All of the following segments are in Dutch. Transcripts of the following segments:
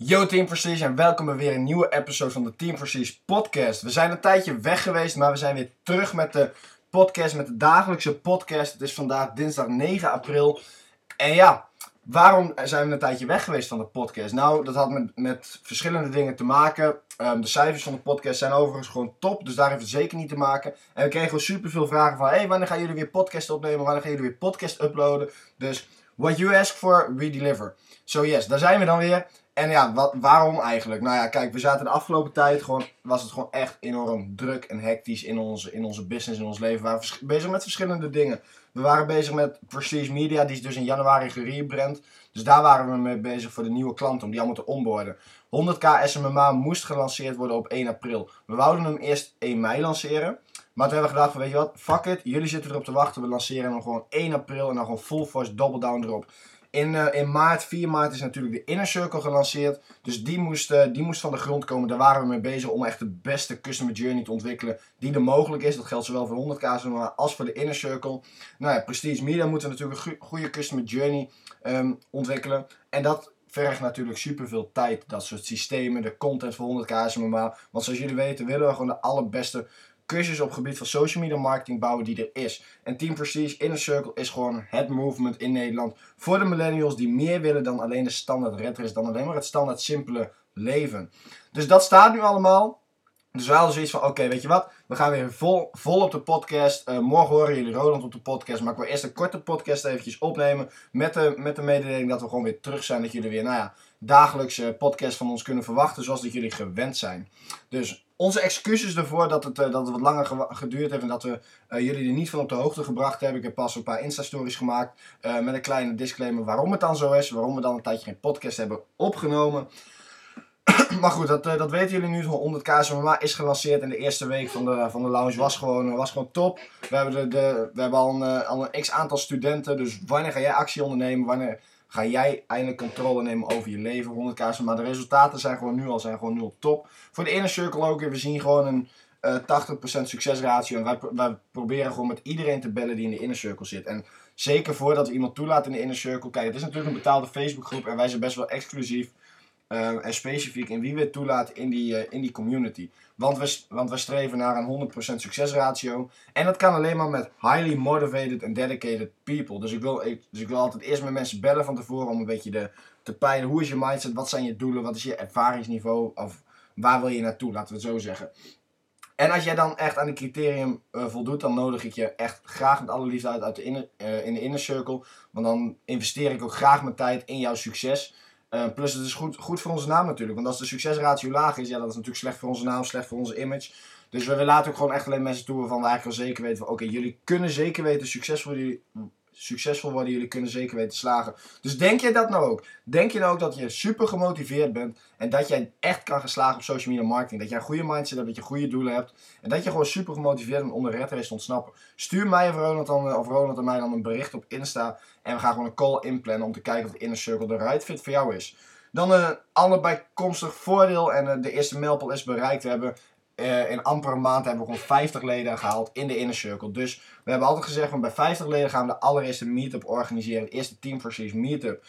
Yo Team Prestige en welkom bij weer een nieuwe episode van de Team Prestige podcast. We zijn een tijdje weg geweest, maar we zijn weer terug met de podcast, met de dagelijkse podcast. Het is vandaag dinsdag 9 april. En ja, waarom zijn we een tijdje weg geweest van de podcast? Nou, dat had met, met verschillende dingen te maken. Um, de cijfers van de podcast zijn overigens gewoon top, dus daar heeft het zeker niet te maken. En we kregen super veel vragen van, hey, wanneer gaan jullie weer podcast opnemen? Wanneer gaan jullie weer podcast uploaden? Dus, what you ask for, we deliver. So yes, daar zijn we dan weer. En ja, wat, waarom eigenlijk? Nou ja, kijk, we zaten de afgelopen tijd gewoon, was het gewoon echt enorm druk en hectisch in onze, in onze business, in ons leven. We waren bezig met verschillende dingen. We waren bezig met Prestige Media, die is dus in januari gerebrand. Dus daar waren we mee bezig voor de nieuwe klanten, om die allemaal te onboarden. 100k SMMA moest gelanceerd worden op 1 april. We wouden hem eerst 1 mei lanceren. Maar toen hebben we gedacht van, weet je wat, fuck it, jullie zitten erop te wachten. We lanceren hem gewoon 1 april en dan gewoon full force double down erop. In, uh, in maart, 4 maart, is natuurlijk de Inner Circle gelanceerd. Dus die moest, uh, die moest van de grond komen. Daar waren we mee bezig om echt de beste customer journey te ontwikkelen die er mogelijk is. Dat geldt zowel voor 100k als voor de Inner Circle. Nou ja, Prestige Media moeten natuurlijk een goede customer journey um, ontwikkelen. En dat vergt natuurlijk superveel tijd. Dat soort systemen, de content voor 100k SMA. Want zoals jullie weten willen we gewoon de allerbeste cursus op gebied van social media marketing bouwen die er is. En Team Prestige Inner Circle is gewoon het movement in Nederland voor de millennials die meer willen dan alleen de standaard red race, dan alleen maar het standaard simpele leven. Dus dat staat nu allemaal. Dus we hadden zoiets van, oké, weet je wat? We gaan weer vol, vol op de podcast. Uh, morgen horen jullie Roland op de podcast. Maar ik wil eerst een korte podcast eventjes opnemen. Met de, met de mededeling dat we gewoon weer terug zijn. Dat jullie weer, nou ja, dagelijkse podcast van ons kunnen verwachten. Zoals dat jullie gewend zijn. Dus onze excuses ervoor dat het, uh, dat het wat langer geduurd heeft. En dat we uh, jullie er niet van op de hoogte gebracht hebben. Ik heb pas een paar Insta-stories gemaakt. met een kleine disclaimer waarom het dan zo is. Waarom we dan een tijdje geen podcast hebben opgenomen. maar goed, dat, dat weten jullie nu. 100k SMA is gelanceerd in de eerste week van de, van de lounge. Was gewoon, was gewoon top. We hebben, de, de we hebben al, een, al een x aantal studenten. Dus wanneer ga jij actie ondernemen? Wanneer ga jij eindelijk controle nemen over je leven? 100k Maar de resultaten zijn gewoon nu al, zijn gewoon nu al top. Voor de inner circle ook. We zien gewoon een uh, 80% succesratio. En wij, proberen gewoon met iedereen te bellen die in de inner circle zit. En zeker voordat we iemand toelaten in de inner circle. Kijk, het is natuurlijk een betaalde Facebookgroep. En wij zijn best wel exclusief. Uh, en specifiek in wie we toelaten in die, uh, in die community. Want we, want we streven naar een 100% succesratio. En dat kan alleen maar met highly motivated and dedicated people. Dus ik, wil, ik, dus ik wil altijd eerst met mensen bellen van tevoren om een beetje de, te peilen. Hoe is je mindset? Wat zijn je doelen? Wat is je ervaringsniveau? Of waar wil je naartoe? Laten we het zo zeggen. En als jij dan echt aan de criterium uh, voldoet, dan nodig ik je echt graag met alle liefde uit, uit de inner, in de inner circle. Want dan investeer ik ook graag mijn tijd in jouw succes. Uh, plus het is goed, goed voor onze naam natuurlijk. Want als de succesratio laag is, ja, dat is natuurlijk slecht voor onze naam, slecht voor onze image. Dus we laten ook gewoon echt alleen mensen toe waarvan we eigenlijk wel zeker weten van... Oké, jullie kunnen zeker weten succesvol, succesvol worden, jullie kunnen zeker weten slagen. Dus denk je dat nou ook? Denk je nou ook dat je super gemotiveerd bent en dat jij echt kan geslagen op social media marketing? Dat jij een goede mindset hebt, dat je goede doelen hebt en dat je gewoon super gemotiveerd bent om de red te ontsnappen? Stuur mij of Ronald, dan, of Ronald en mij dan een bericht op Insta en we gaan gewoon een call inplannen om te kijken of de inner circle de right fit voor jou is. Dan een ander bijkomstig voordeel en uh, de eerste mijlpaal is bereikt. We hebben uh, in amper een maand hebben we gewoon 50 leden gehaald in de Inner Circle. Dus we hebben altijd gezegd van bij 50 leden gaan we de allereerste meetup organiseren. De eerste Team Precies meetup.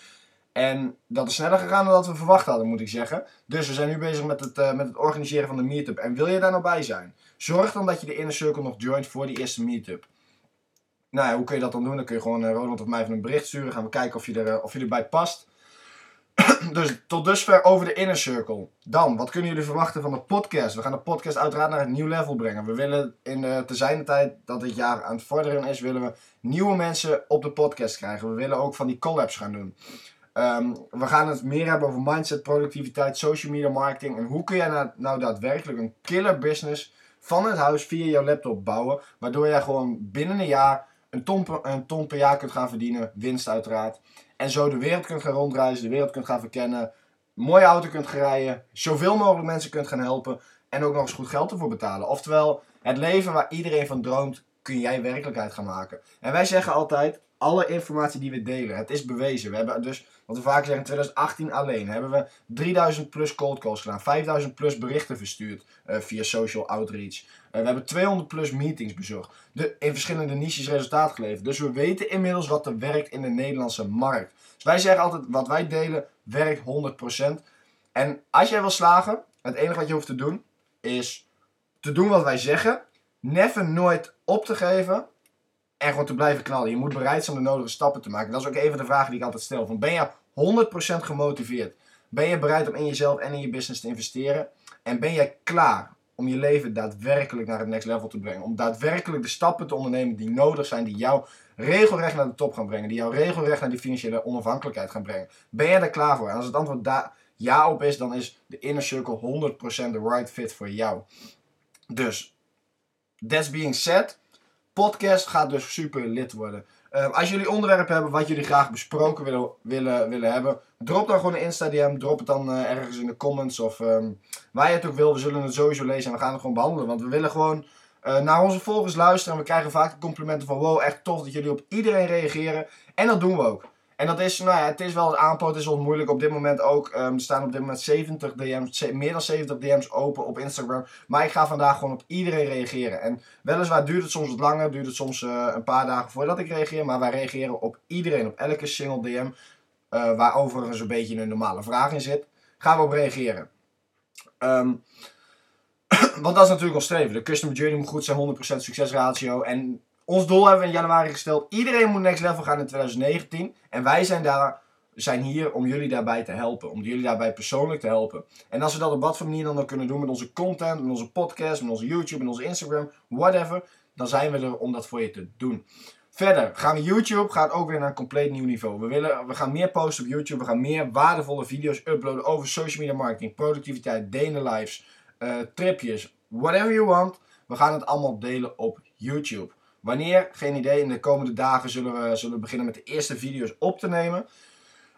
En dat is sneller gegaan dan dat we verwacht hadden, moet ik zeggen. Dus we zijn nu bezig met het, uh, met het organiseren van de meetup. En wil je daar nou bij zijn? Zorg dan dat je de Inner Circle nog joint voor die eerste meetup. Nou ja, hoe kun je dat dan doen? Dan kun je gewoon uh, Ronald of mij van een bericht sturen. Gaan we kijken of je, er, of je erbij past. dus tot dusver over de inner circle. Dan, wat kunnen jullie verwachten van de podcast? We gaan de podcast uiteraard naar een nieuw level brengen. We willen in de te zijn tijd dat dit jaar aan het vorderen is, willen we nieuwe mensen op de podcast krijgen. We willen ook van die collabs gaan doen. Um, we gaan het meer hebben over mindset, productiviteit, social media marketing. En hoe kun jij nou, nou daadwerkelijk een killer business van het huis via jouw laptop bouwen. Waardoor jij gewoon binnen een jaar een ton, per, een ton per jaar kunt gaan verdienen. Winst uiteraard. En zo de wereld kunt gaan rondreizen, de wereld kunt gaan verkennen. Mooie auto kunt gaan rijden. Zoveel mogelijk mensen kunt gaan helpen. En ook nog eens goed geld ervoor betalen. Oftewel, het leven waar iedereen van droomt, kun jij werkelijkheid gaan maken. En wij zeggen altijd, alle informatie die we delen, het is bewezen. We hebben dus, wat we vaak zeggen, in 2018 alleen hebben we 3000 plus cold calls gedaan. 5000 plus berichten verstuurd uh, via social outreach. Uh, we hebben 200 plus meetings bezorgd. De, in verschillende niches resultaat geleverd. Dus we weten inmiddels wat er werkt in de Nederlandse markt. Dus wij zeggen altijd, wat wij delen, werkt 100%. En als jij wil slagen, het enige wat je hoeft te doen, is te doen wat wij zeggen. Never nooit op te geven. En gewoon te blijven knallen. Je moet bereid zijn de nodige stappen te maken. Dat is ook een van de vragen die ik altijd stel. Van ben je 100% gemotiveerd? Ben je bereid om in jezelf en in je business te investeren? En ben jij klaar om je leven daadwerkelijk naar het next level te brengen? Om daadwerkelijk de stappen te ondernemen die nodig zijn, die jou regelrecht naar de top gaan brengen. Die jou regelrecht naar die financiële onafhankelijkheid gaan brengen. Ben jij er klaar voor? En als het antwoord daar ja op is, dan is de Inner Circle 100% de right fit voor jou. Dus, that's being said, podcast gaat dus super lid worden. Uh, als jullie onderwerpen hebben wat jullie graag besproken willen, willen, willen hebben, drop dan gewoon een Insta-DM. Drop het dan uh, ergens in de comments of um, waar je het ook wil. We zullen het sowieso lezen en we gaan het gewoon behandelen. Want we willen gewoon uh, naar onze volgers luisteren. En we krijgen vaak de complimenten van wow, echt tof dat jullie op iedereen reageren. En dat doen we ook. En dat is, nou ja, het is wel het aanpoot, het is wel moeilijk op dit moment ook. Um, er staan op dit moment 70 DM's, meer dan 70 DM's open op Instagram. Maar ik ga vandaag gewoon op iedereen reageren. En weliswaar duurt het soms wat langer, duurt het soms uh, een paar dagen voordat ik reageer. Maar wij reageren op iedereen, op elke single DM. Uh, waar overigens een beetje een normale vraag in zit. Gaan we op reageren. Um, want dat is natuurlijk ons streven. De customer journey moet goed zijn, 100% succesratio. En ons doel hebben we in januari gesteld. Iedereen moet next level gaan in 2019. En wij zijn, daar, zijn hier om jullie daarbij te helpen. Om jullie daarbij persoonlijk te helpen. En als we dat op wat voor manier dan ook kunnen doen. Met onze content, met onze podcast, met onze YouTube, met onze Instagram. Whatever. Dan zijn we er om dat voor je te doen. Verder gaan we YouTube gaat ook weer naar een compleet nieuw niveau. We, willen, we gaan meer posten op YouTube. We gaan meer waardevolle video's uploaden over social media marketing, productiviteit, delen lives, uh, tripjes, whatever you want. We gaan het allemaal delen op YouTube. Wanneer? Geen idee. In de komende dagen zullen we, zullen we beginnen met de eerste video's op te nemen.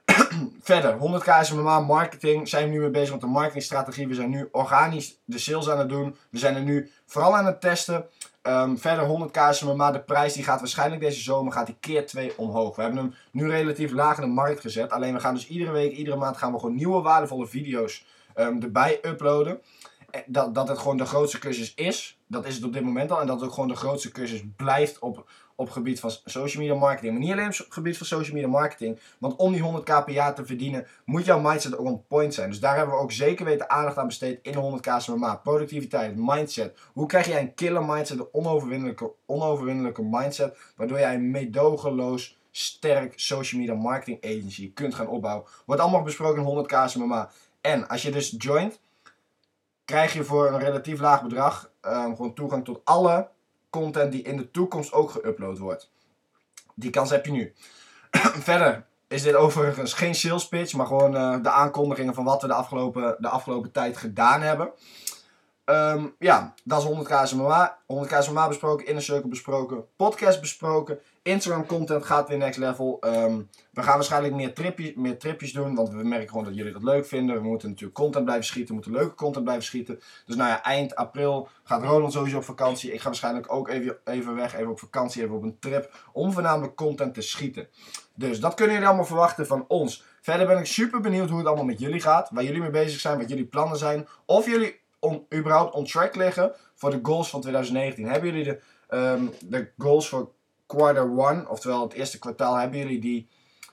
Verder, 100k SMMA marketing. Zijn we nu mee bezig met de marketingstrategie. We zijn nu organisch de sales aan het doen. We zijn er nu vooral aan het testen. Um, verder 100k SMMA. De prijs die gaat waarschijnlijk deze zomer gaat die keer 2 omhoog. We hebben hem nu relatief laag in de markt gezet. Alleen we gaan dus iedere week, iedere maand gaan we gewoon nieuwe waardevolle video's um, erbij uploaden. Eh, dat, dat het gewoon de grootste cursus is. Dat is het op dit moment al. En dat het ook gewoon de grootste cursus blijft op, op gebied van social media marketing. Maar niet alleen op gebied van social media marketing. Want om die 100k per jaar te verdienen, moet jouw mindset ook on point zijn. Dus daar hebben we ook zeker weten aandacht aan besteed in de 100k per maand. Productiviteit, mindset. Hoe krijg jij een killer mindset, een onoverwinnelijke, onoverwinnelijke mindset. Waardoor jij een meedogenloos sterk social media marketing agency kunt gaan opbouwen. Wordt allemaal besproken in 100k per En als je dus joint krijg je voor een relatief laag bedrag um, gewoon toegang tot alle content die in de toekomst ook geüpload wordt. Die kans heb je nu. Verder is dit overigens geen sales pitch, maar gewoon uh, de aankondigingen van wat we de afgelopen, de afgelopen tijd gedaan hebben. Um, ja, dat is 100k SMA. 100k SMA besproken, Inner Circle besproken, podcast besproken. Instagram content gaat weer next level. Um, we gaan waarschijnlijk meer, tripjes, meer tripjes doen, want we merken gewoon dat jullie dat leuk vinden. We moeten natuurlijk content blijven schieten, we moeten leuke content blijven schieten. Dus nou ja, eind april gaat Roland sowieso op vakantie. Ik ga waarschijnlijk ook even, even weg, even op vakantie, even op een trip, om voornamelijk content te schieten. Dus dat kunnen jullie allemaal verwachten van ons. Verder ben ik super benieuwd hoe het allemaal met jullie gaat, waar jullie mee bezig zijn, wat jullie plannen zijn. Of jullie on, überhaupt on track liggen voor de goals van 2019. Hebben jullie de, um, de goals voor quarter one, oftewel het eerste kwartaal, hebben jullie die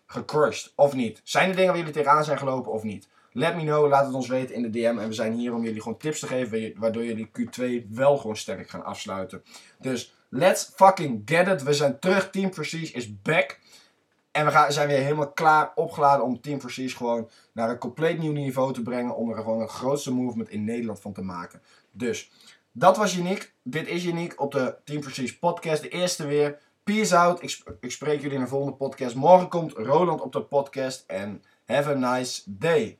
gecrushed of niet? Zijn er dingen waar jullie tegenaan zijn gelopen of niet? Let me know, laat het ons weten in de DM. En we zijn hier om jullie gewoon tips te geven, waardoor jullie Q2 wel gewoon sterk gaan afsluiten. Dus let's fucking get it. We zijn terug. Team Prestige is back. En we gaan, zijn weer helemaal klaar, opgeladen om Team Prestige gewoon naar een compleet nieuw niveau te brengen. Om er gewoon een grootste movement in Nederland van te maken. Dus, dat was uniek. Dit is uniek op de Team Prestige podcast. De eerste weer. Peace out. Ik, ik spreek jullie in de volgende podcast. Morgen komt Roland op de podcast. En have a nice day.